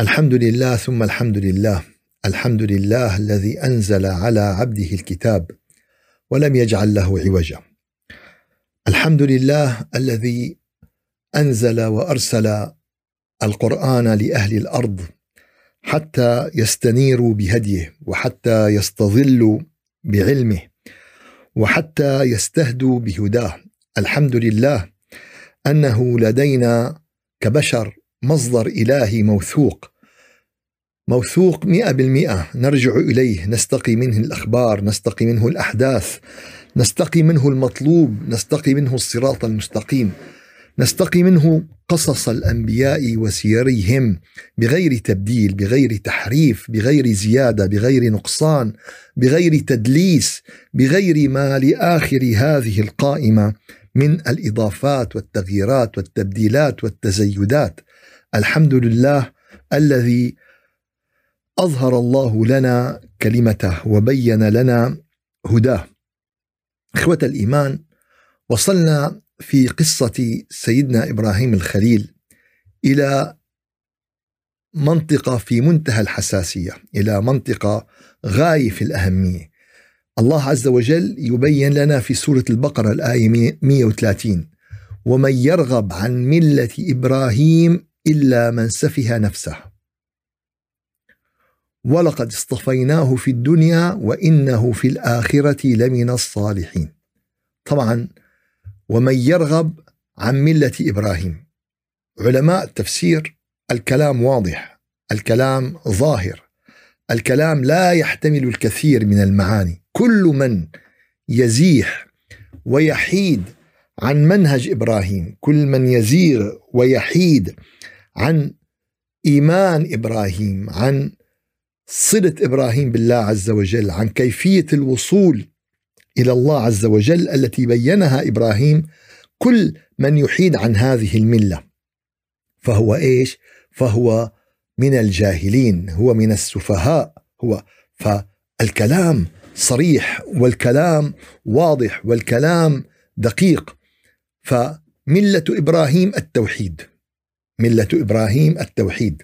الحمد لله ثم الحمد لله الحمد لله الذي أنزل على عبده الكتاب ولم يجعل له عوجا. الحمد لله الذي أنزل وأرسل القرآن لأهل الأرض حتى يستنيروا بهديه وحتى يستظلوا بعلمه وحتى يستهدوا بهداه. الحمد لله أنه لدينا كبشر مصدر إلهي موثوق. موثوق مئة بالمئة. نرجع إليه. نستقي منه الأخبار نستقي منه الأحداث نستقي منه المطلوب نستقي منه الصراط المستقيم. نستقي منه قصص الأنبياء وسيرهم بغير تبديل بغير تحريف بغير زيادة بغير نقصان بغير تدليس بغير ما لآخر هذه القائمة من الإضافات والتغييرات والتبديلات والتزيدات. الحمد لله الذي أظهر الله لنا كلمته وبين لنا هداه. إخوة الإيمان وصلنا في قصة سيدنا إبراهيم الخليل إلى منطقة في منتهى الحساسية إلى منطقة غاية في الأهمية. الله عز وجل يبين لنا في سورة البقرة الآية 130 ومن يرغب عن ملة إبراهيم إلا من سفه نفسه. ولقد اصطفيناه في الدنيا وإنه في الآخرة لمن الصالحين. طبعا ومن يرغب عن ملة إبراهيم. علماء التفسير الكلام واضح الكلام ظاهر الكلام لا يحتمل الكثير من المعاني. كل من يزيح ويحيد عن منهج إبراهيم كل من يزيغ ويحيد عن إيمان إبراهيم عن صلة إبراهيم بالله عز وجل عن كيفية الوصول إلى الله عز وجل التي بينها إبراهيم كل من يحيد عن هذه الملة. فهو إيش؟ فهو من الجاهلين هو من السفهاء هو فالكلام صريح والكلام واضح والكلام دقيق. فملة إبراهيم التوحيد. ملة إبراهيم التوحيد.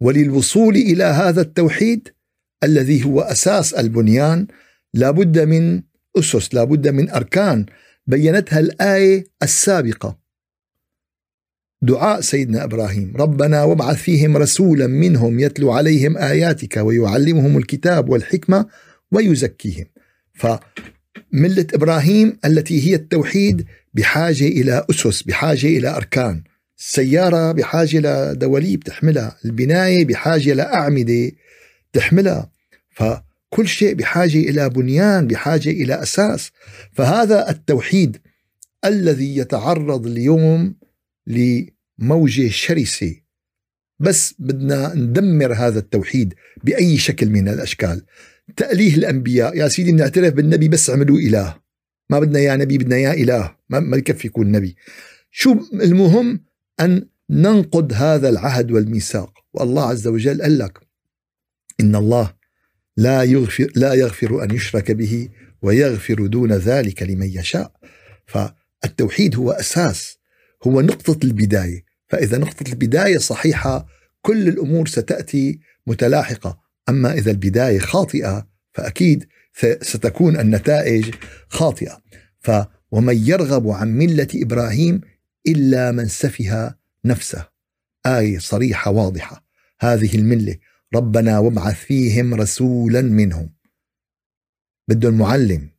وللوصول إلى هذا التوحيد الذي هو أساس البنيان لابد من أسس لابد من أركان بينتها الآية السابقة. دعاء سيدنا إبراهيم ربنا وابعث فيهم رسولا منهم يتلو عليهم آياتك ويعلمهم الكتاب والحكمة ويزكيهم. فملة إبراهيم التي هي التوحيد بحاجة إلى أسس بحاجة إلى أركان. السيارة بحاجة لدواليب تحملها البناية بحاجة لأعمدة تحملها فكل شيء بحاجة إلى بنيان بحاجة إلى أساس. فهذا التوحيد الذي يتعرض اليوم لموجة شرسة. بس بدنا ندمر هذا التوحيد بأي شكل من الأشكال. تأليه الأنبياء يا سيدي بنعترف بالنبي بس عملوا إله. ما بدنا يا نبي بدنا يا إله. ما يكفي يكون نبي. شو المهم؟ أن ننقض هذا العهد والميثاق. والله عز وجل قال لك إن الله لا يغفر لا يغفر أن يشرك به ويغفر دون ذلك لمن يشاء. فالتوحيد هو أساس هو نقطة البداية. فإذا نقطة البداية صحيحة كل الأمور ستأتي متلاحقة. أما إذا البداية خاطئة فأكيد ستكون النتائج خاطئة. ف ومن يرغب عن ملة إبراهيم إلا من سفه نفسه. آية صريحة واضحة. هذه الملة ربنا وابعث فيهم رسولا منهم. بدهم معلم.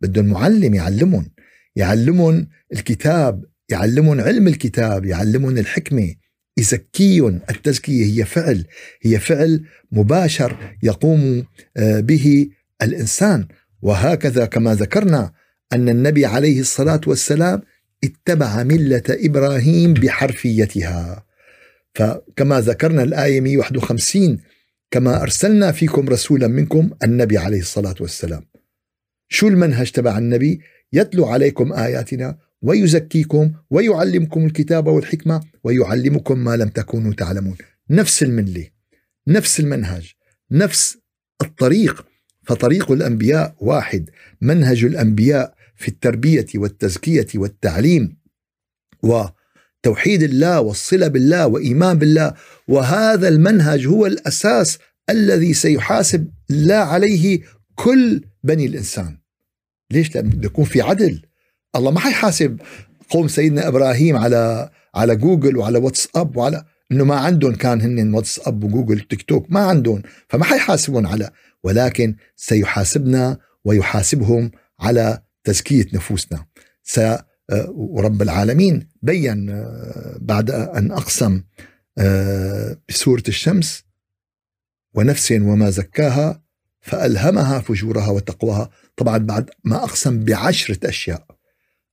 بدهم معلم يعلمهم يعلمهم الكتاب. يعلمهم علم الكتاب. يعلمهم الحكمة. يزكيهم. التزكية هي فعل. هي فعل مباشر يقوم آه، به الإنسان. وهكذا كما ذكرنا أن النبي عليه الصلاة والسلام اتبع ملة إبراهيم بحرفيتها. فكما ذكرنا الآية 151 كما أرسلنا فيكم رسولا منكم النبي عليه الصلاة والسلام. شو المنهج تبع النبي؟ يتلو عليكم آياتنا ويزكيكم ويعلمكم الكتاب والحكمة ويعلمكم ما لم تكونوا تعلمون. نفس الملة نفس المنهج نفس الطريق. فطريق الأنبياء واحد منهج الأنبياء في التربية والتزكية والتعليم وتوحيد الله والصلة بالله وإيمان بالله. وهذا المنهج هو الأساس الذي سيحاسب الله عليه كل بني الإنسان. ليش؟ لأن يكون في عدل. الله ما حيحاسب قوم سيدنا إبراهيم على على جوجل وعلى واتساب وعلى إنه ما عندهم كان هن واتساب وجوجل تيك توك. ما عندهم. فما حيحاسبون على. ولكن سيحاسبنا ويحاسبهم على تزكية نفوسنا. س ورب العالمين بين آه، بعد أن أقسم آه، بسورة الشمس ونفس وما زكاها فألهمها فجورها وتقواها. طبعا بعد ما أقسم بعشرة أشياء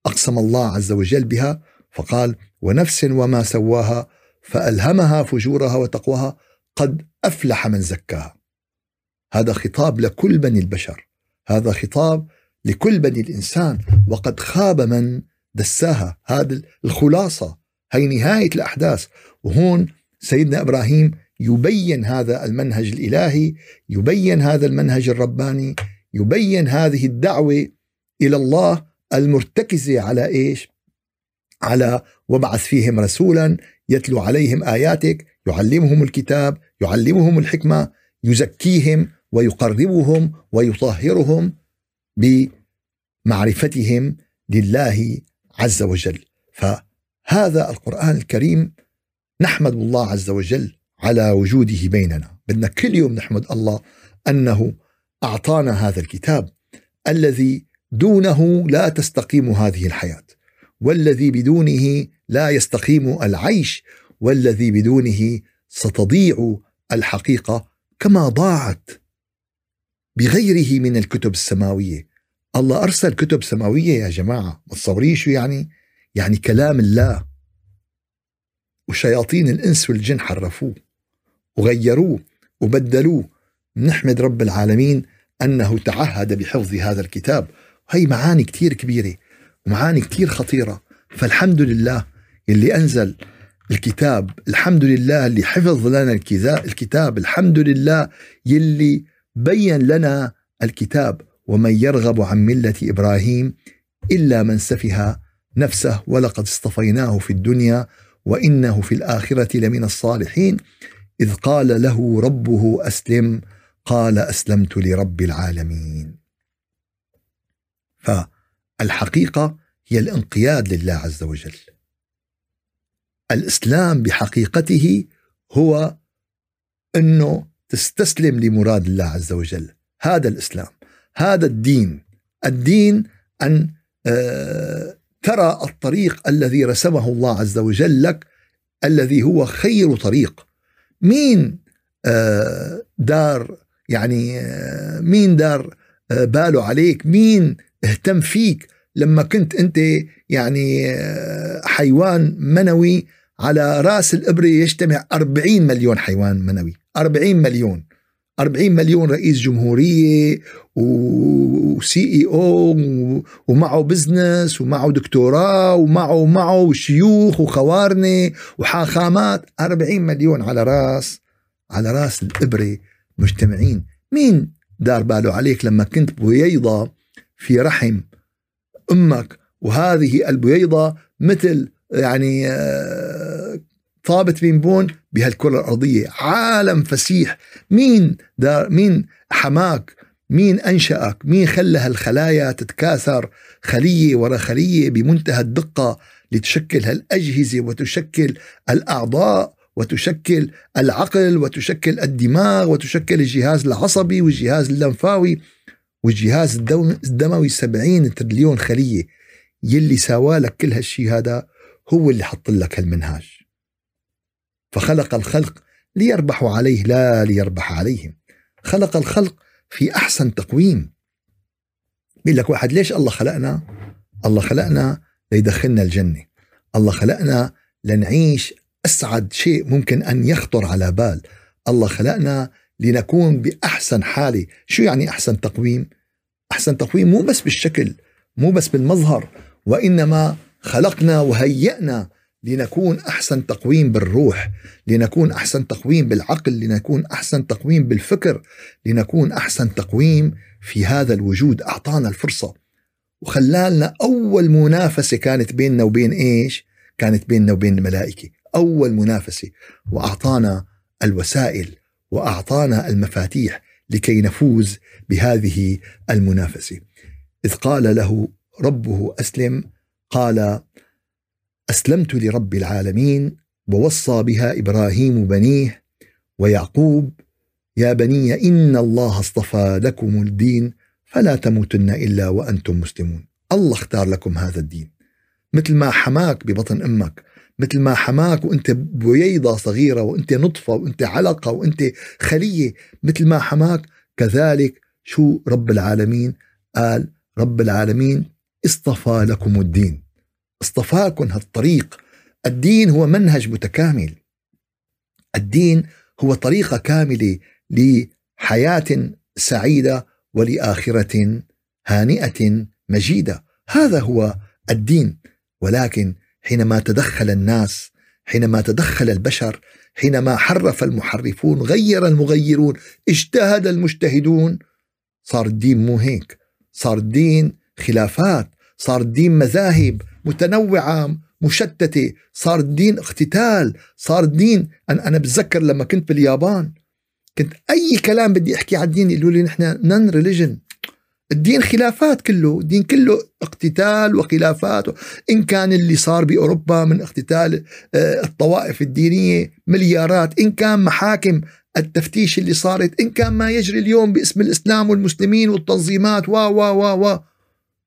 أقسم الله عز وجل بها فقال ونفس وما سواها فألهمها فجورها وتقواها قد أفلح من زكاها. هذا خطاب لكل بني البشر. هذا خطاب لكل بني الإنسان وقد خاب من دساها هذا الخلاصة هي نهاية الأحداث وهون سيدنا إبراهيم يبين هذا المنهج الإلهي يبين هذا المنهج الرباني يبين هذه الدعوة إلى الله المرتكزة على إيش؟ على وبعث فيهم رسولا يتلو عليهم آياتك يعلمهم الكتاب يعلمهم الحكمة يزكيهم ويقربهم ويطهرهم بمعرفتهم لله عز وجل. فهذا القرآن الكريم نحمد الله عز وجل على وجوده بيننا. بدنا كل يوم نحمد الله أنه أعطانا هذا الكتاب الذي دونه لا تستقيم هذه الحياة والذي بدونه لا يستقيم العيش والذي بدونه ستضيع الحقيقة كما ضاعت بغيره من الكتب السماوية. الله أرسل كتب سماوية يا جماعة متصورين شو يعني؟ يعني كلام الله. وشياطين الإنس والجن حرفوه وغيروه وبدلوه. نحمد رب العالمين أنه تعهد بحفظ هذا الكتاب. هي معاني كثير كبيرة ومعاني كثير خطيرة. فالحمد لله اللي أنزل الكتاب الحمد لله اللي حفظ لنا الكتاب الحمد لله يلي بين لنا الكتاب ومن يرغب عن ملة إبراهيم إلا من سفه نفسه ولقد اصطفيناه في الدنيا وإنه في الآخرة لمن الصالحين إذ قال له ربه أسلم قال أسلمت لرب العالمين. فالحقيقة هي الانقياد لله عز وجل. الإسلام بحقيقته هو إنه تستسلم لمراد الله عز وجل. هذا الإسلام هذا الدين الدين أن آه، ترى الطريق الذي رسمه الله عز وجل لك الذي هو خير طريق. مين آه، دار يعني آه، مين دار باله عليك؟ مين اهتم فيك؟ لما كنت أنت يعني حيوان منوي على رأس الإبرة يجتمع 40 مليون حيوان منوي. 40 مليون. 40 مليون رئيس جمهورية و CEO ومعه business ومعه دكتوراه ومعه ومعه شيوخ وخوارنة وحاخامات. 40 مليون على راس على راس الإبرة مجتمعين. مين دار باله عليك لما كنت بويضة في رحم أمك؟ وهذه البويضة مثل يعني آه، طابت بين بون بهالكرة الأرضية. عالم فسيح. مين دار مين حماك؟ مين أنشأك؟ مين خلى هالخلايا تتكاثر؟ خلية ورا خلية بمنتهى الدقة لتشكل هالأجهزة وتشكل الأعضاء وتشكل العقل وتشكل الدماغ وتشكل الجهاز العصبي والجهاز اللمفاوي والجهاز الدموي 70 تريليون خلية. يلي سوالك كل هالشيء هذا هو اللي حط لك هالمنهاج. فخلق الخلق ليربحوا عليه لا ليربح عليهم. خلق الخلق في أحسن تقويم. بيقول لك واحد ليش الله خلقنا؟ الله خلقنا ليدخلنا الجنة. الله خلقنا لنعيش أسعد شيء ممكن أن يخطر على بال. الله خلقنا لنكون بأحسن حالة. شو يعني أحسن تقويم؟ أحسن تقويم مو بس بالشكل مو بس بالمظهر وإنما خلقنا وهيئنا لنكون أحسن تقويم بالروح، لنكون أحسن تقويم بالعقل، لنكون أحسن تقويم بالفكر، لنكون أحسن تقويم في هذا الوجود، أعطانا الفرصة وخلالنا أول منافسة كانت بيننا وبين إيش؟ كانت بيننا وبين الملائكة، أول منافسة وأعطانا الوسائل وأعطانا المفاتيح لكي نفوز بهذه المنافسة. إذ قال له ربه أسلم قال أسلمت لرب العالمين ووصى بها إبراهيم بنيه ويعقوب يا بني إن الله اصطفى لكم الدين فلا تموتن إلا وأنتم مسلمون. الله اختار لكم هذا الدين. مثل ما حماك ببطن أمك مثل ما حماك وأنت بويضه صغيرة وأنت نطفة وأنت علقة وأنت خلية مثل ما حماك كذلك شو رب العالمين؟ قال رب العالمين اصطفى لكم الدين. اصطفاكم هالطريق. الدين هو منهج متكامل. الدين هو طريقة كاملة لحياة سعيدة ولآخرة هانئة مجيدة. هذا هو الدين. ولكن حينما تدخل الناس حينما تدخل البشر حينما حرف المحرفون غير المغيرون اجتهد المجتهدون صار الدين مو هيك. صار الدين خلافات صار الدين مذاهب. متنوعة مشتتة. صار الدين اقتتال صار الدين أنا, أنا بتذكر لما كنت باليابان كنت أي كلام بدي أحكي عن الدين يقولوا لي نحن non religion الدين خلافات كله الدين كله اقتتال وخلافات. إن كان اللي صار بأوروبا من اقتتال آه، الطوائف الدينية مليارات. إن كان محاكم التفتيش اللي صارت إن كان ما يجري اليوم باسم الإسلام والمسلمين والتنظيمات و و و و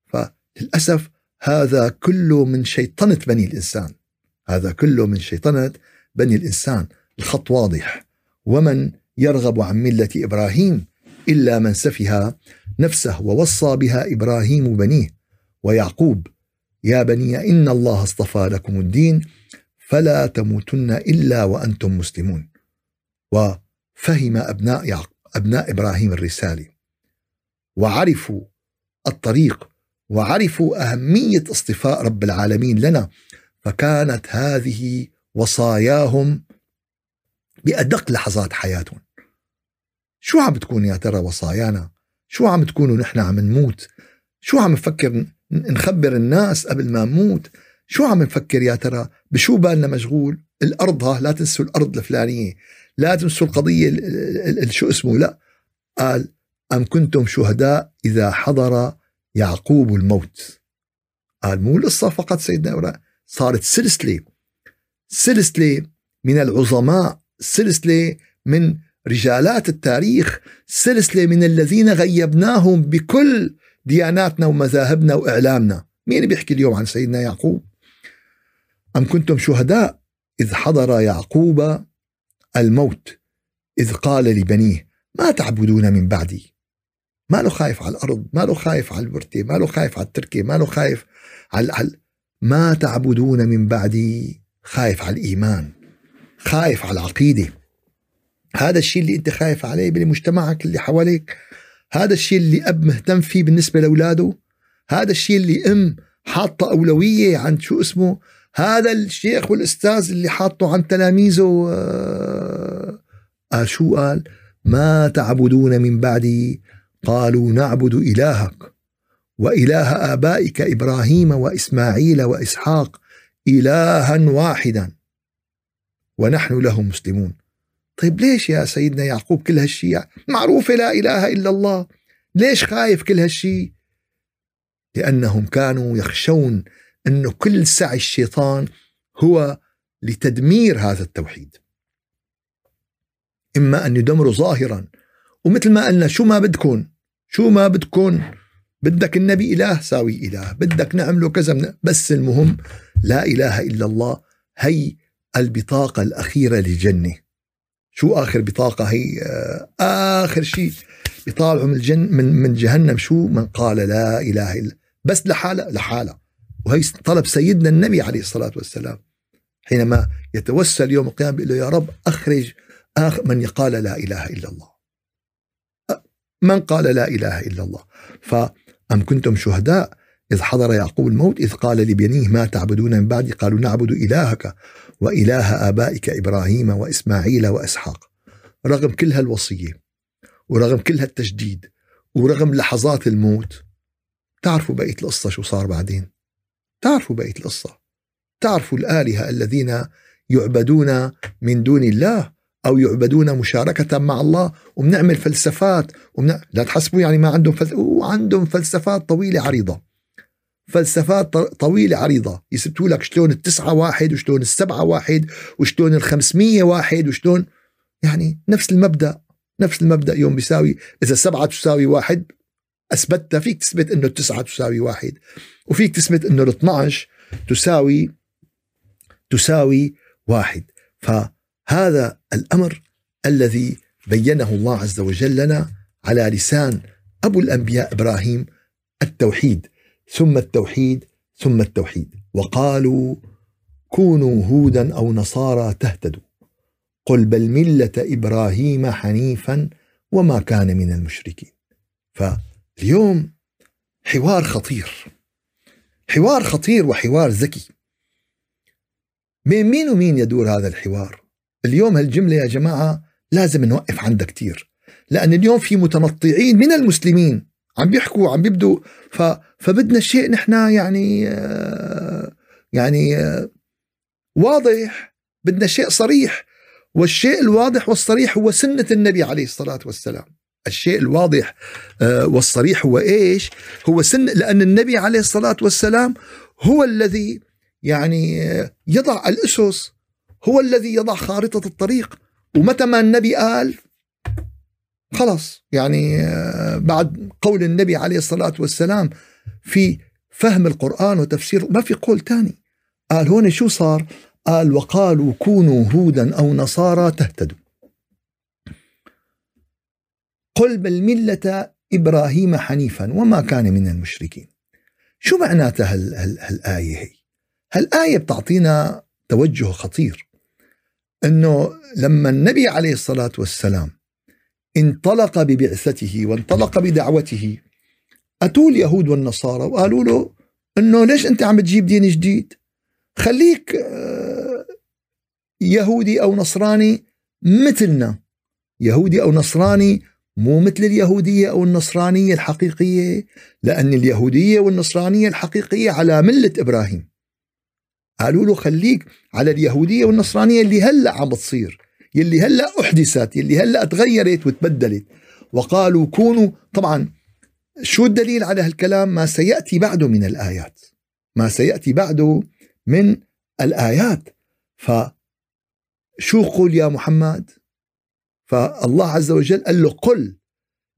فللأسف هذا كله من شيطنة بني الإنسان. هذا كله من شيطنة بني الإنسان. الخط واضح. ومن يرغب عن ملة إبراهيم إلا من سفها نفسه ووصى بها إبراهيم بنيه. ويعقوب يا بني إن الله اصطفى لكم الدين فلا تموتن إلا وأنتم مسلمون. وفهم أبناء أبناء إبراهيم الرسالة. وعرفوا الطريق وعرفوا أهمية اصطفاء رب العالمين لنا فكانت هذه وصاياهم بأدق لحظات حياتهم. شو عم بتكون يا ترى وصايانا؟ شو عم تكونوا نحن عم نموت؟ شو عم نفكر نخبر الناس قبل ما نموت؟ شو عم نفكر يا ترى؟ بشو بالنا مشغول؟ الأرض ها لا تنسوا الأرض الفلانية لا تنسوا القضية شو اسمه؟ لا. قال أم كنتم شهداء إذا حضر يعقوب الموت. قال مو القصة فقط سيدنا إبراهيم صارت سلسلة سلسلة من العظماء سلسلة من رجالات التاريخ سلسلة من الذين غيبناهم بكل دياناتنا ومذاهبنا وإعلامنا. مين بيحكي اليوم عن سيدنا يعقوب؟ أم كنتم شهداء إذ حضر يعقوب الموت إذ قال لبنيه ما تعبدون من بعدي؟ ما له خايف على الأرض ما له خايف على البرتة ما له خايف على التركه ما له خايف على, على ما تعبدون من بعدي. خايف على الإيمان خايف على العقيدة. هذا الشيء اللي أنت خايف عليه بمجتمعك اللي حواليك. هذا الشيء اللي أب مهتم فيه بالنسبة لأولاده. هذا الشيء اللي أم حاطة أولوية عن شو اسمه. هذا الشيخ والأستاذ اللي حاطه عن تلاميذه آه, آه شو قال؟ ما تعبدون من بعدي. قالوا نعبد إلهك وإله آبائك إبراهيم وإسماعيل وإسحاق الها واحدا ونحن له مسلمون. طيب ليش يا سيدنا يعقوب كل هالشيء؟ معروفه لا إله إلا الله. ليش خايف كل هالشيء؟ لأنهم كانوا يخشون انه كل سعي الشيطان هو لتدمير هذا التوحيد. إما أن يدمروا ظاهرا ومثل ما قلنا شو ما بدكم؟ شو ما بدكم بدك النبي إله ساوي إله. بدك نعمله كذا بس المهم لا إله إلا الله هي البطاقة الأخيرة للجنة. شو آخر بطاقة؟ هي آه، آخر شيء بيطالعوا من الجن من من جهنم. شو؟ من قال لا إله إلا بس لحالة لحالة. وهي طلب سيدنا النبي عليه الصلاة والسلام. حينما يتوسل يوم القيامة بيقول له يا رب أخرج آخر من قال لا إله إلا الله. من قال لا إله إلا الله. فأم كنتم شهداء؟ إذ حضر يعقوب الموت إذ قال لبنيه ما تعبدون من بعدي؟ قالوا نعبد إلهك وإله آبائك إبراهيم وإسماعيل وإسحاق. رغم كل هالوصية ورغم كل هالتجديد ورغم لحظات الموت تعرفوا بقية القصة شو صار بعدين؟ تعرفوا بقية القصة. تعرفوا الآلهة الذين يعبدون من دون الله أو يعبدون مشاركة مع الله وبنعمل فلسفات ومن... لا تحسبوا يعني ما عندهم فلس... وعندهم فلسفات طويلة عريضة. فلسفات طويلة عريضة. يثبتوا لك شلون التسعة واحد وشلون السبعة واحد وشلون الخمسمية واحد وشلون يعني نفس المبدأ نفس المبدأ يوم بيساوي إذا السبعة تساوي واحد أثبتها فيك تثبت أنه التسعة تساوي واحد. وفيك تثبت أنه ال 12 تساوي تساوي واحد. فهذا الأمر الذي بينه الله عز وجل لنا على لسان أبو الأنبياء إبراهيم التوحيد ثم التوحيد ثم التوحيد. وقالوا كونوا هودا أو نصارى تهتدوا. قل بل ملة إبراهيم حنيفا وما كان من المشركين. فاليوم حوار خطير. حوار خطير وحوار ذكي. بين مين ومين يدور هذا الحوار؟ اليوم هالجملة يا جماعة لازم نوقف عندها كتير لأن اليوم في متنطعين من المسلمين عم بيحكوا عم بيبدوا ف... فبدنا شيء نحن يعني آه، يعني آه، واضح بدنا شيء صريح والشيء الواضح والصريح هو سنة النبي عليه الصلاة والسلام الشيء الواضح آه، والصريح هو إيش؟ هو سن لأن النبي عليه الصلاة والسلام هو الذي يعني يضع الأسس هو الذي يضع خارطة الطريق ومتى ما النبي قال خلاص. يعني آه، بعد قول النبي عليه الصلاة والسلام في فهم القرآن وتفسير ما في قول تاني. قال هون شو صار؟ قال وقالوا كونوا هودا أو نصارى تهتدوا. قل بل ملة إبراهيم حنيفا وما كان من المشركين. شو معناتها هالآية هي؟ هالآية بتعطينا توجه خطير. أنه لما النبي عليه الصلاة والسلام انطلق ببعثته وانطلق بدعوته أتوا اليهود والنصارى وقالوا له أنه ليش أنت عم تجيب دين جديد؟ خليك آه، يهودي أو نصراني مثلنا. يهودي أو نصراني مو مثل اليهودية أو النصرانية الحقيقية لأن اليهودية والنصرانية الحقيقية على ملة إبراهيم. قالوا له خليك على اليهودية والنصرانية اللي هلأ عم بتصير يلي هلأ أحدثت يلي هلأ تغيرت وتبدلت. وقالوا كونوا طبعا شو الدليل على هالكلام؟ ما سيأتي بعده من الآيات. ما سيأتي بعده من الآيات. ف شو قول يا محمد؟ فالله عز وجل قال له قل.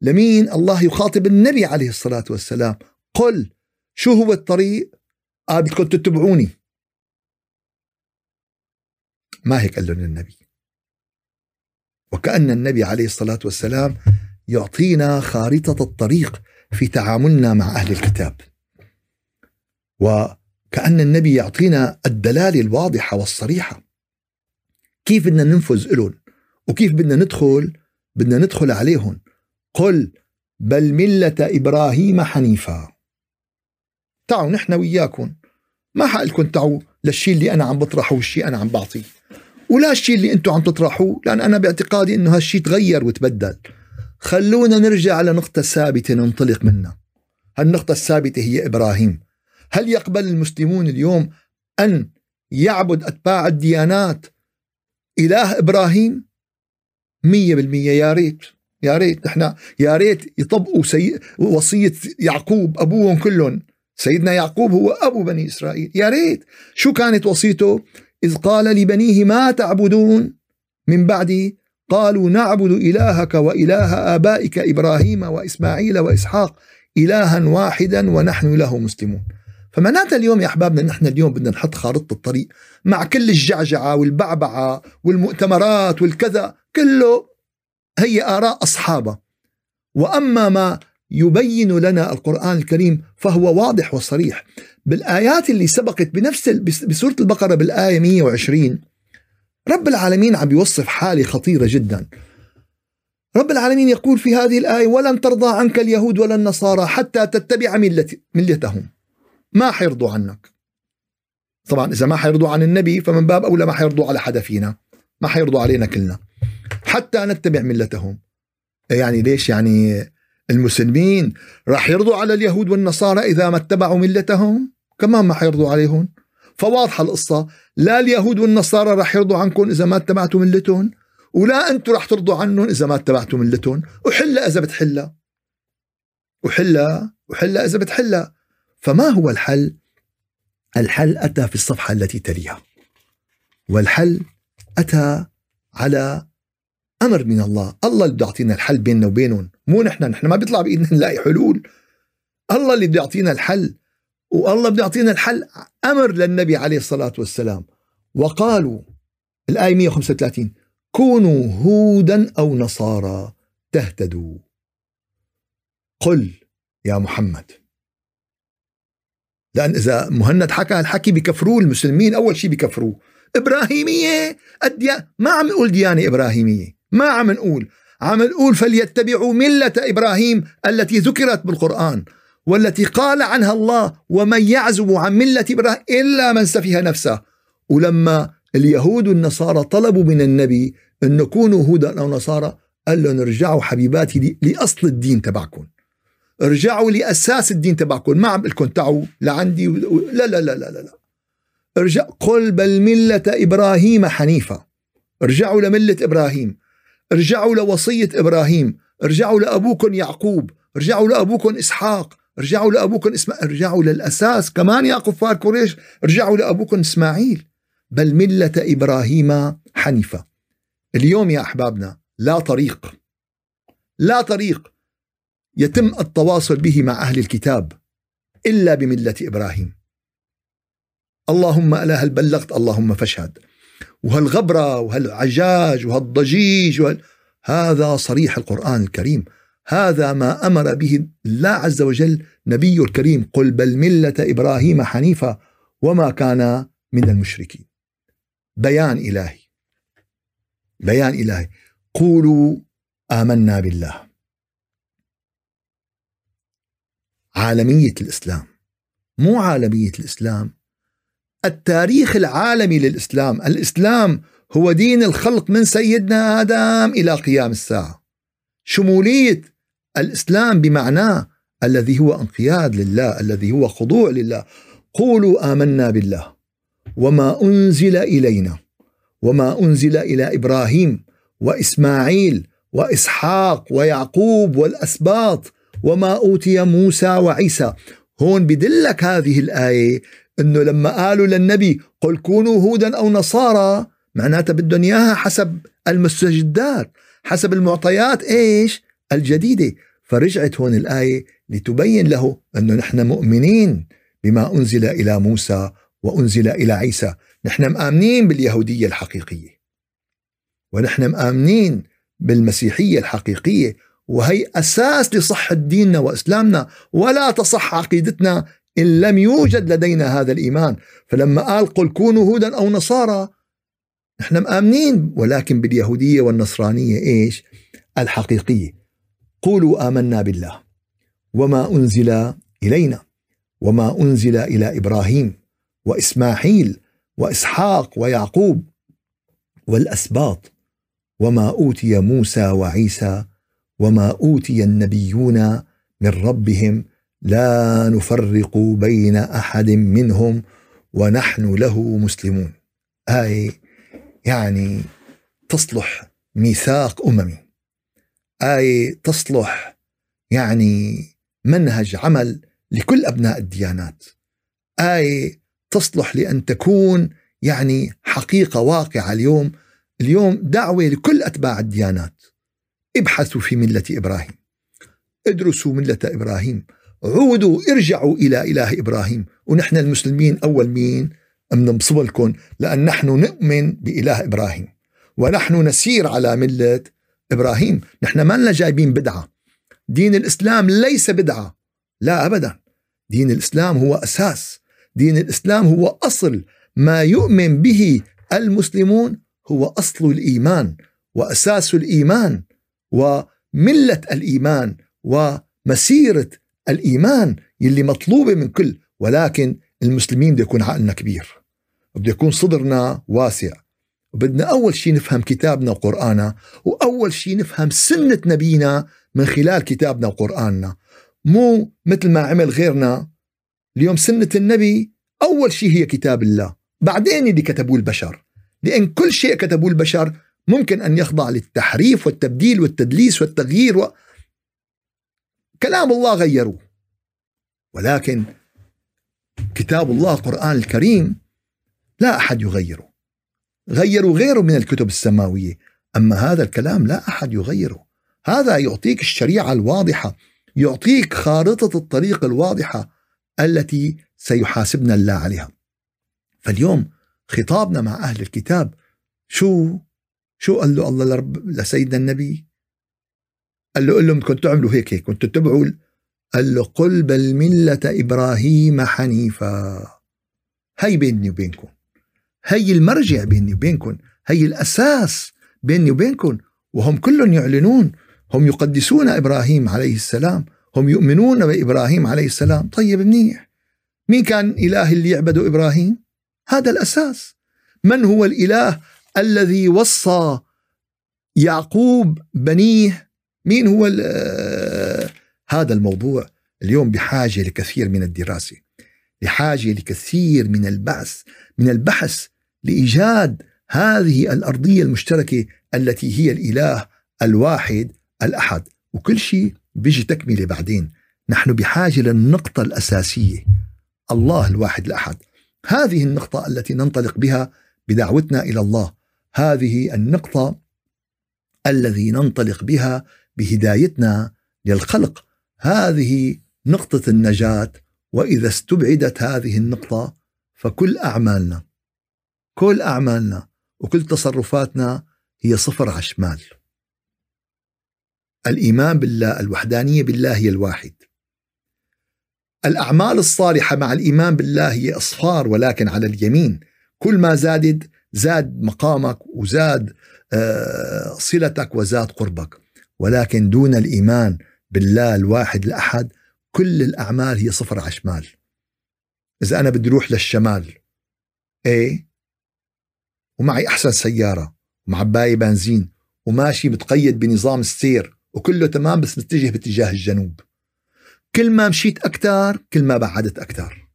لمين؟ الله يخاطب النبي عليه الصلاة والسلام. قل. شو هو الطريق؟ قال بدكم تتبعوني. ما هيك قال لهم النبي؟ وكأن النبي عليه الصلاة والسلام يعطينا خارطة الطريق في تعاملنا مع أهل الكتاب. وكأن النبي يعطينا الدلالة الواضحة والصريحة. كيف بدنا ننفذ لهم وكيف بدنا ندخل بدنا ندخل عليهم؟ قل بل ملة إبراهيم حنيفا. تعوا نحن وياكم. ما حقلكم تعوا للشيء اللي أنا عم بطرحه والشيء أنا عم بعطيه. ولا الشيء اللي أنتم عم تطرحوه لأن أنا باعتقادي إنه هالشيء تغير وتبدل. خلونا نرجع على نقطة ثابتة ننطلق منها. هالنقطة الثابتة هي إبراهيم. هل يقبل المسلمون اليوم أن يعبد أتباع الديانات إله إبراهيم؟ مية بالمية. يا ريت يا ريت. نحن يا ريت يطبقوا. وصية يعقوب أبوهم كلهم. سيدنا يعقوب هو أبو بني إسرائيل. يا ريت. شو كانت وصيته؟ إذ قال لبنيه ما تعبدون؟ من بعدي قالوا نعبد إلهك وإله آبائك إبراهيم وإسماعيل وإسحاق إلها واحدا ونحن له مسلمون. فمعناتها اليوم يا أحبابنا نحن اليوم بدنا نحط خارطة الطريق مع كل الجعجعة والبعبعة والمؤتمرات والكذا. كله هي آراء أصحابها وأما ما يبين لنا القرآن الكريم فهو واضح وصريح. بالآيات اللي سبقت بنفس بسورة البقرة بالآية 120 رب العالمين عم يوصف حالة خطيرة جدا. رب العالمين يقول في هذه الآية ولن ترضى عنك اليهود ولا النصارى حتى تتبع ملتهم. ما حيرضوا عنك. طبعا إذا ما حيرضوا عن النبي فمن باب أولى ما حيرضوا على حدا فينا ما حيرضوا علينا كلنا. حتى نتبع ملتهم. يعني ليش يعني المسلمين راح يرضوا على اليهود والنصارى إذا ما اتبعوا ملتهم؟ كمان ما حيرضوا عليهم. فواضحة القصة. لا اليهود والنصارى راح يرضوا عنكم إذا ما اتبعتوا ملتهم. ولا أنتم راح ترضوا عنهم إذا ما اتبعتوا ملتهم. وحلة إذا بتحلها وحلة وحلة إذا بتحلها فما هو الحل؟ الحل أتى في الصفحة التي تليها. والحل أتى على أمر من الله. الله اللي بده يعطينا الحل بيننا وبينهم. مو نحن نحن ما بيطلع بإيدنا نلاقي حلول. الله اللي بده يعطينا الحل والله بده يعطينا الحل أمر للنبي عليه الصلاة والسلام. وقالوا الآية 135 كونوا هودا أو نصارى تهتدوا. قل يا محمد. لأن إذا مهند حكى الحكي بكفروه المسلمين أول شيء بكفروه. إبراهيمية الديا ما عم نقول ديانة إبراهيمية ما عم نقول. عم نقول فليتبعوا ملة إبراهيم التي ذكرت بالقرآن والتي قال عنها الله ومن يعزب عن ملة إبراهيم إلا من سفه نفسه. ولما اليهود والنصارى طلبوا من النبي أن نكونوا هودا أو نصارى قال لهم ارجعوا حبيباتي لأصل الدين تبعكم. ارجعوا لأساس الدين تبعكم. ما عم لكم تعوا لعندي و... لا لا لا لا لا. ارجع قل بل ملة إبراهيم حنيفة. ارجعوا لملة إبراهيم. ارجعوا لوصية إبراهيم ارجعوا لأبوكم يعقوب ارجعوا لأبوكم إسحاق ارجعوا لأبوكم اسماعيل ارجعوا للأساس كمان يا كفار قريش ارجعوا لأبوكم إسماعيل. بل ملة إبراهيم حنيفة. اليوم يا أحبابنا لا طريق لا طريق يتم التواصل به مع أهل الكتاب إلا بملة إبراهيم. اللهم ألا هل بلغت اللهم فاشهد. وهالغبرة وهالعجاج وهالضجيج وهال... هذا صريح القرآن الكريم. هذا ما أمر به الله عز وجل نبي الكريم. قل بل ملة إبراهيم حنيفة وما كان من المشركين. بيان إلهي. بيان إلهي. قولوا آمنا بالله. عالمية الإسلام. مو عالمية الإسلام. التاريخ العالمي للإسلام. الإسلام هو دين الخلق من سيدنا آدم إلى قيام الساعة. شمولية الإسلام بمعناه الذي هو انقياد لله الذي هو خضوع لله. قولوا آمنا بالله وما أنزل إلينا وما أنزل إلى إبراهيم وإسماعيل وإسحاق ويعقوب والأسباط وما أوتي موسى وعيسى. هون بدلك هذه الآية أنه لما قالوا للنبي قل كونوا هودا أو نصارى معناتها بدهم إياها حسب المستجدات حسب المعطيات إيش؟ الجديدة. فرجعت هون الآية لتبين له أنه نحن مؤمنين بما أنزل إلى موسى وأنزل إلى عيسى. نحن مآمنين باليهودية الحقيقية. ونحن مآمنين بالمسيحية الحقيقية. وهي أساس لصحة ديننا وإسلامنا. ولا تصح عقيدتنا إن لم يوجد لدينا هذا الإيمان فلما قال قل كونوا هودا أو نصارى نحن مآمنين ولكن باليهودية والنصرانية إيش؟ الحقيقية. قولوا آمنا بالله وما أنزل إلينا وما أنزل إلى إبراهيم وإسماعيل وإسحاق ويعقوب والأسباط وما أوتي موسى وعيسى وما أوتي النبيون من ربهم لا نفرق بين أحد منهم ونحن له مسلمون. إيه يعني تصلح ميثاق أممي. إيه تصلح يعني منهج عمل لكل أبناء الديانات. إيه تصلح لأن تكون يعني حقيقة واقعة اليوم. اليوم دعوة لكل أتباع الديانات. ابحثوا في ملة إبراهيم. ادرسوا ملة إبراهيم. عودوا ارجعوا إلى إله إبراهيم. ونحن المسلمين أول مين؟ بننصب لكم لأن نحن نؤمن بإله إبراهيم. ونحن نسير على ملة إبراهيم. نحن ما لنا جايبين بدعة. دين الإسلام ليس بدعة. لا أبدا. دين الإسلام هو أساس. دين الإسلام هو أصل. ما يؤمن به المسلمون هو أصل الإيمان وأساس الإيمان وملة الإيمان ومسيرة الإيمان يلي مطلوبة من كل ولكن المسلمين بده يكون عقلنا كبير بده يكون صدرنا واسع. وبدنا أول شيء نفهم كتابنا وقرآننا وأول شيء نفهم سنة نبينا من خلال كتابنا وقرآننا. مو مثل ما عمل غيرنا. اليوم سنة النبي أول شيء هي كتاب الله. بعدين اللي كتبوه البشر. لأن كل شيء كتبوه البشر ممكن أن يخضع للتحريف والتبديل والتدليس والتغيير و... كلام الله غيروه. ولكن كتاب الله القرآن الكريم لا أحد يغيره. غيروا غيره من الكتب السماوية. أما هذا الكلام لا أحد يغيره. هذا يعطيك الشريعة الواضحة يعطيك خارطة الطريق الواضحة التي سيحاسبنا الله عليها. فاليوم خطابنا مع أهل الكتاب شو شو قال له الله لرب لسيدنا النبي؟ قال له قل لهم كنتوا تعملوا هيك هيك كنتوا تتبعوا قال له قل بل ملة إبراهيم حنيفا. هي بيني وبينكم هي المرجع بيني وبينكم هي الأساس بيني وبينكم وهم كلهم يعلنون هم يقدسون إبراهيم عليه السلام هم يؤمنون بإبراهيم عليه السلام. طيب منيح. مين كان إله اللي يعبدوا إبراهيم؟ هذا الأساس. من هو الإله الذي وصى يعقوب بنيه مين هو آه، هذا الموضوع اليوم بحاجة لكثير من الدراسة بحاجة لكثير من البحث من البحث لإيجاد هذه الأرضية المشتركة التي هي الإله الواحد الأحد. وكل شيء بيجي تكملة بعدين. نحن بحاجة للنقطة الأساسية الله الواحد الأحد. هذه النقطة التي ننطلق بها بدعوتنا إلى الله. هذه النقطة الذي ننطلق بها بهدايتنا للخلق. هذه نقطة النجاة وإذا استبعدت هذه النقطة فكل أعمالنا كل أعمالنا وكل تصرفاتنا هي صفر على الشمال الإيمان بالله الوحدانية بالله هي الواحد. الأعمال الصالحة مع الإيمان بالله هي أصفار ولكن على اليمين كل ما زادت زاد مقامك وزاد آه، صلتك وزاد قربك. ولكن دون الإيمان بالله الواحد الأحد كل الأعمال هي صفر على شمال إذا أنا بدي أروح للشمال إيه؟ ومعي أحسن سيارة ومعباية بنزين وماشي متقيد بنظام السير وكله تمام بس متجه باتجاه الجنوب. كل ما مشيت أكثر كل ما بعدت أكثر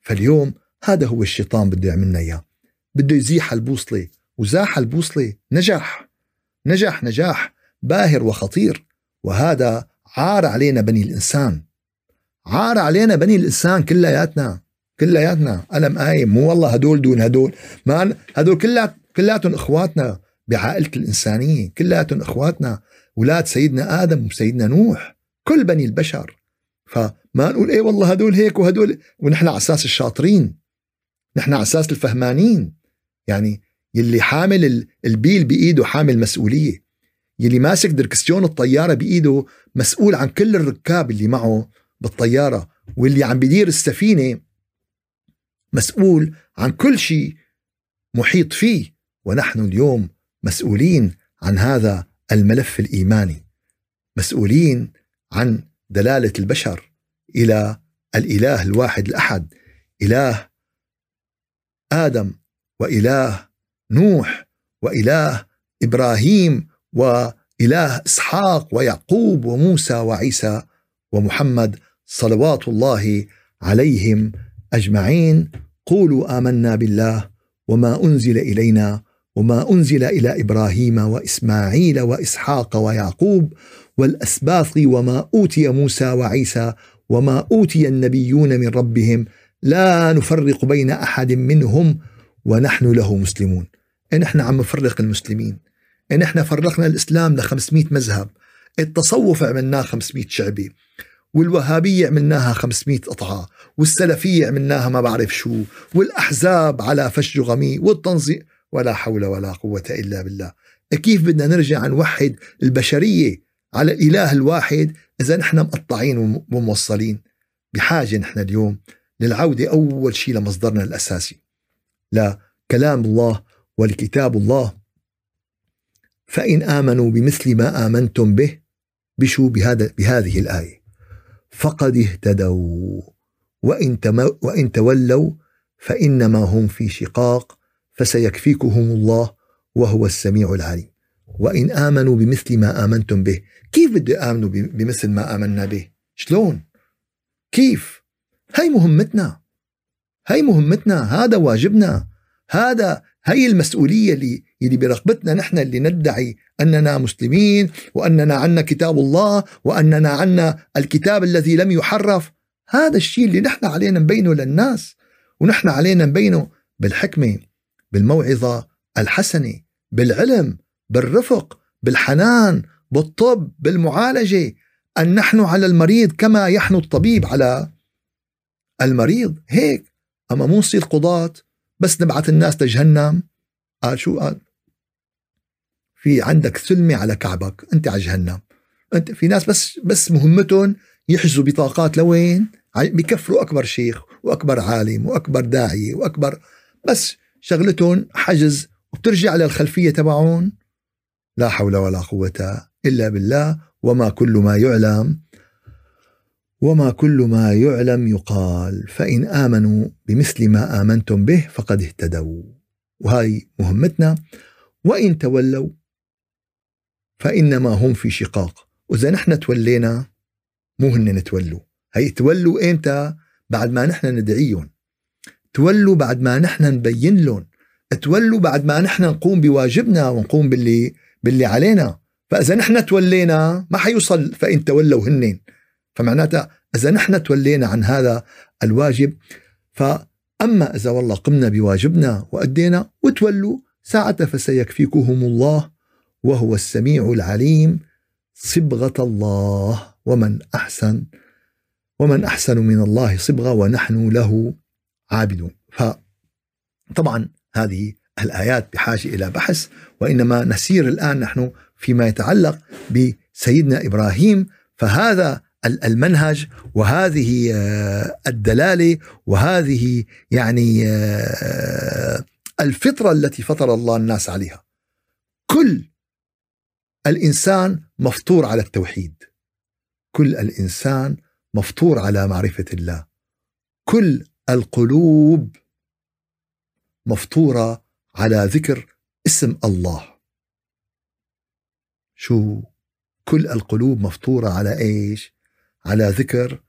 فاليوم هذا هو الشيطان بده يعملنا إياه. بده يزيح البوصلة وزاح البوصلة نجح. نجح نجاح. باهر وخطير وهذا عار علينا بني الإنسان. عار علينا بني الإنسان كلياتنا كلياتنا. ألم قايم مو والله هدول دون هدول. ما هدول كلات كلاتهم إخواتنا بعائلة الإنسانية كلاتهم إخواتنا. أولاد سيدنا آدم وسيدنا نوح كل بني البشر. فما نقول إيه والله هدول هيك وهدول ونحن على أساس الشاطرين. نحن على أساس الفهمانين. يعني يلي حامل البيل بإيده حامل مسؤولية. يلي ماسك دركسيون الطيارة بإيده مسؤول عن كل الركاب اللي معه بالطيارة واللي عم بيدير السفينة. مسؤول عن كل شيء محيط فيه ونحن اليوم مسؤولين عن هذا الملف الإيماني. مسؤولين عن دلالة البشر إلى الإله الواحد الأحد إله آدم وإله نوح وإله إبراهيم. وإله إسحاق ويعقوب وموسى وعيسى ومحمد صلوات الله عليهم أجمعين. قولوا آمنا بالله وما أنزل إلينا وما أنزل إلى إبراهيم وإسماعيل وإسحاق ويعقوب والأسباط وما أوتي موسى وعيسى وما أوتي النبيون من ربهم. لا نفرق بين أحد منهم ونحن له مسلمون. ان إحنا عم نفرق المسلمين. إن إحنا فرقنا الإسلام ل 500 مذهب التصوف عملناه 500 شعبه والوهابية عملناها 500 قطعة والسلفية عملناها ما بعرف شو والأحزاب على فش غمي والتنظيم ولا حول ولا قوة إلا بالله. كيف بدنا نرجع نوحد البشرية على الإله الواحد إذا نحن مقطعين وموصلين؟ بحاجة نحن اليوم للعودة أول شيء لمصدرنا الأساسي لكلام الله ولكتاب الله فإن آمنوا بمثل ما آمنتم به بشو بهذا بهذه الآية. فقد اهتدوا وإن, وإن تولوا فإنما هم في شقاق فسيكفيكهم الله وهو السميع العليم. وإن آمنوا بمثل ما آمنتم به كيف بده يآمنوا بمثل ما آمنا به؟ شلون؟ كيف؟ هاي مهمتنا. هاي مهمتنا هذا واجبنا. هذا هي المسؤولية اللي اللي برغبتنا نحن اللي ندعي أننا مسلمين وأننا عنا كتاب الله وأننا عنا الكتاب الذي لم يحرف. هذا الشيء اللي نحن علينا نبينه للناس ونحن علينا نبينه بالحكمة بالموعظة الحسنة بالعلم بالرفق بالحنان بالطب بالمعالجة. أن نحن على المريض كما يحنو الطبيب على المريض. هيك. أما مو نصير قضاة بس نبعث الناس لجهنم. قال شو؟ قال في عندك ثلمة على كعبك أنت على جهنم. أنت في ناس بس بس مهمتهم يحجزوا بطاقات لوين؟ بكفروا أكبر شيخ وأكبر عالم وأكبر داعية وأكبر بس شغلتهم حجز وبترجع للخلفية تبعهم. لا حول ولا قوة إلا بالله وما كل ما يعلم وما كل ما يعلم يقال. فإن آمنوا بمثل ما آمنتم به فقد اهتدوا. وهي مهمتنا. وإن تولوا فإنما هم في شقاق. وإذا نحن تولينا مو هن تولوا هي تولوا إمتى بعد ما نحن ندعيهم. تولوا بعد ما نحن نبين لهم. تولوا بعد ما نحن نقوم بواجبنا ونقوم باللي باللي علينا. فإذا نحن تولينا ما حيوصل فإن تولوا هنين. فمعناتها إذا نحن تولينا عن هذا الواجب فأما إذا والله قمنا بواجبنا وأدينا وتولوا ساعة فسيكفيكهم الله وهو السميع العليم صبغة الله. ومن أحسن ومن أحسن من الله صبغة ونحن له عابدون. فطبعا هذه الآيات بحاجة إلى بحث وإنما نسير الآن نحن فيما يتعلق بسيدنا إبراهيم. فهذا المنهج وهذه آه، الدلالة وهذه يعني آه، الفطرة التي فطر الله الناس عليها. كل الإنسان مفطور على التوحيد. كل الإنسان مفطور على معرفة الله. كل القلوب مفطورة على ذكر اسم الله. شو؟ كل القلوب مفطورة على إيش؟ على ذكر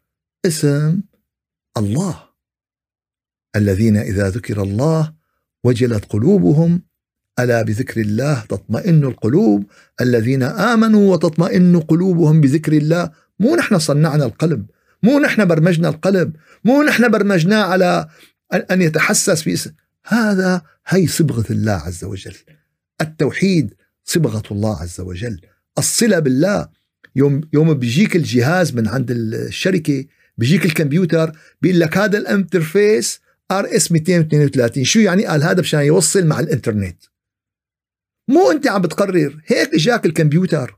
اسم الله. الذين إذا ذكر الله وجلت قلوبهم ألا بذكر الله تطمئن القلوب؟ الذين آمنوا وتطمئن قلوبهم بذكر الله. مو نحن صنعنا القلب. مو نحن برمجنا القلب. مو نحن برمجناه على ان يتحسس في هذا هي صبغة الله عز وجل. التوحيد صبغة الله عز وجل. الصلة بالله. يوم يوم بيجيك الجهاز من عند الشركة بيجيك الكمبيوتر بيقول لك هذا ال interface RS 232 شو يعني؟ قال هذا مشان يوصل مع الإنترنت. مو انت عم بتقرر هيك إجاك الكمبيوتر.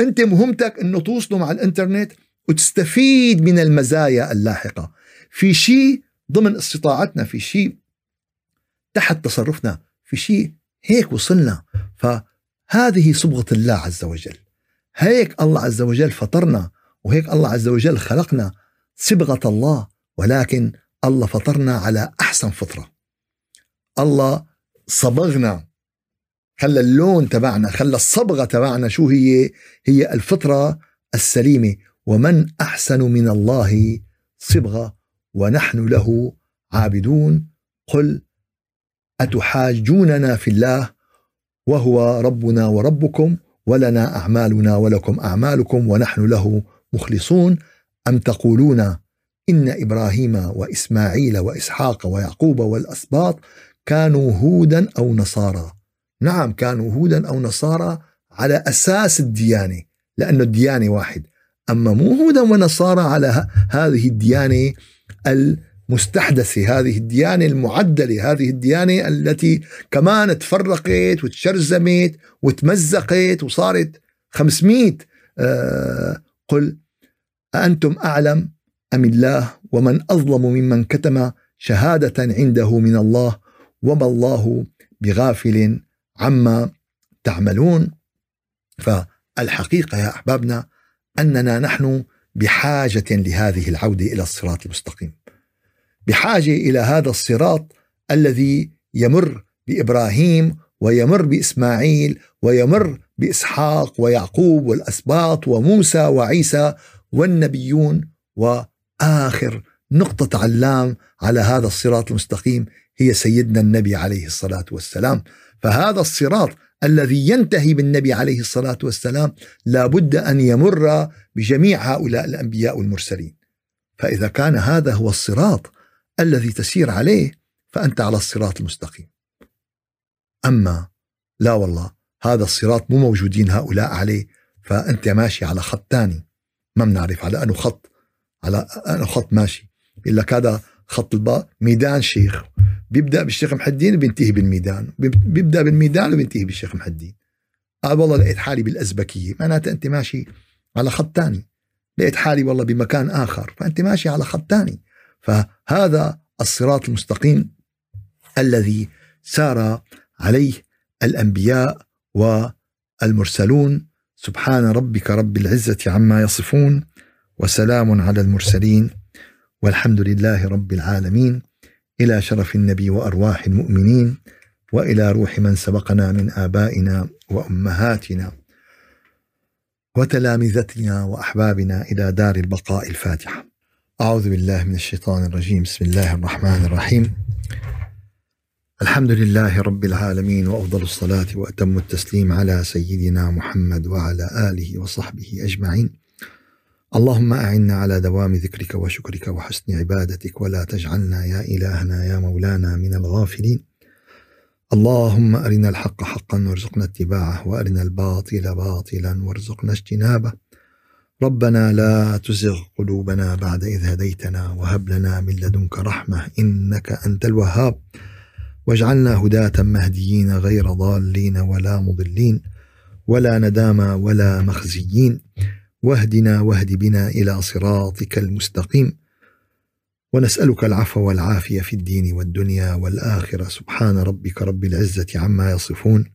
انت مهمتك إنه توصله مع الإنترنت وتستفيد من المزايا اللاحقة. في شيء ضمن استطاعتنا في شيء تحت تصرفنا في شيء هيك وصلنا. فهذه صبغة الله عز وجل. هيك الله عز وجل فطرنا وهيك الله عز وجل خلقنا صبغة الله ولكن الله فطرنا على أحسن فطرة. الله صبغنا خلى اللون تبعنا خلى الصبغة تبعنا شو هي؟ هي الفطرة السليمة. ومن أحسن من الله صبغة ونحن له عابدون. قل أتحاجوننا في الله وهو ربنا وربكم ولنا أعمالنا ولكم أعمالكم ونحن له مخلصون. أم تقولون إن إبراهيم وإسماعيل وإسحاق ويعقوب والأسباط كانوا هودا أو نصارى؟ نعم كانوا هودا أو نصارى على أساس الديانة لأنه الديانة واحد. أما مو هودا ونصارى على هذه الديانة المستحدثة هذه الديانة المعدلة هذه الديانة التي كمان تفرقت وتشرزمت وتمزقت وصارت 500 آه، قل أأنتم أعلم أم الله؟ ومن أظلم ممن كتم شهادة عنده من الله؟ وما الله بغافل عما تعملون. فالحقيقة يا أحبابنا أننا نحن بحاجة لهذه العودة إلى الصراط المستقيم. بحاجة إلى هذا الصراط الذي يمر بإبراهيم ويمر بإسماعيل ويمر بإسحاق ويعقوب والأسباط وموسى وعيسى والنبيون وآخر نقطة علام على هذا الصراط المستقيم هي سيدنا النبي عليه الصلاة والسلام. فهذا الصراط الذي ينتهي بالنبي عليه الصلاة والسلام لابد أن يمر بجميع هؤلاء الأنبياء والمرسلين. فإذا كان هذا هو الصراط الذي تسير عليه فأنت على الصراط المستقيم. أما لا والله هذا الصراط مو موجودين هؤلاء عليه فأنت ماشي على خط ثاني ما بنعرف على أنه خط على أنه خط ماشي. لك هذا خط الباء ميدان شيخ. بيبدأ بالشيخ محي الدين وبينتهي بالميدان. بيبدأ بالميدان وبينتهي بالشيخ محي الدين قال والله لقيت حالي بالأزبكية. معناته أنت ماشي على خط ثاني لقيت حالي والله بمكان آخر فأنت ماشي على خط ثاني فهذا الصراط المستقيم الذي سار عليه الأنبياء والمرسلون. سبحان ربك رب العزة عما يصفون وسلام على المرسلين والحمد لله رب العالمين. إلى شرف النبي وأرواح المؤمنين وإلى روح من سبقنا من آبائنا وأمهاتنا وتلامذتنا وأحبابنا إلى دار البقاء الفاتحة. أعوذ بالله من الشيطان الرجيم، بسم الله الرحمن الرحيم. الحمد لله رب العالمين وأفضل الصلاة وأتم التسليم على سيدنا محمد وعلى آله وصحبه أجمعين. اللهم أعنا على دوام ذكرك وشكرك وحسن عبادتك ولا تجعلنا يا إلهنا يا مولانا من الغافلين. اللهم أرنا الحق حقا وارزقنا اتباعه وأرنا الباطل باطلا وارزقنا اجتنابه. ربنا لا تزغ قلوبنا بعد إذ هديتنا وهب لنا من لدنك رحمة إنك أنت الوهاب. واجعلنا هداة مهديين غير ضالين ولا مضلين ولا ندامى ولا مخزيين. واهدنا واهد بنا إلى صراطك المستقيم. ونسألك العفو والعافية في الدين والدنيا والآخرة. سبحان ربك رب العزة عما يصفون.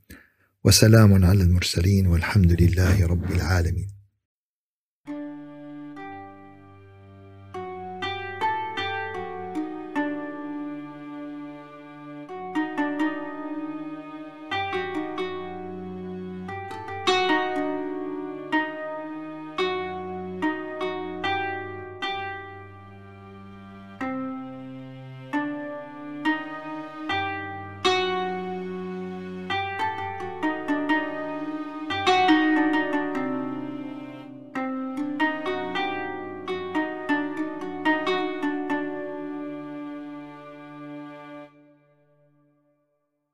وسلام على المرسلين والحمد لله رب العالمين.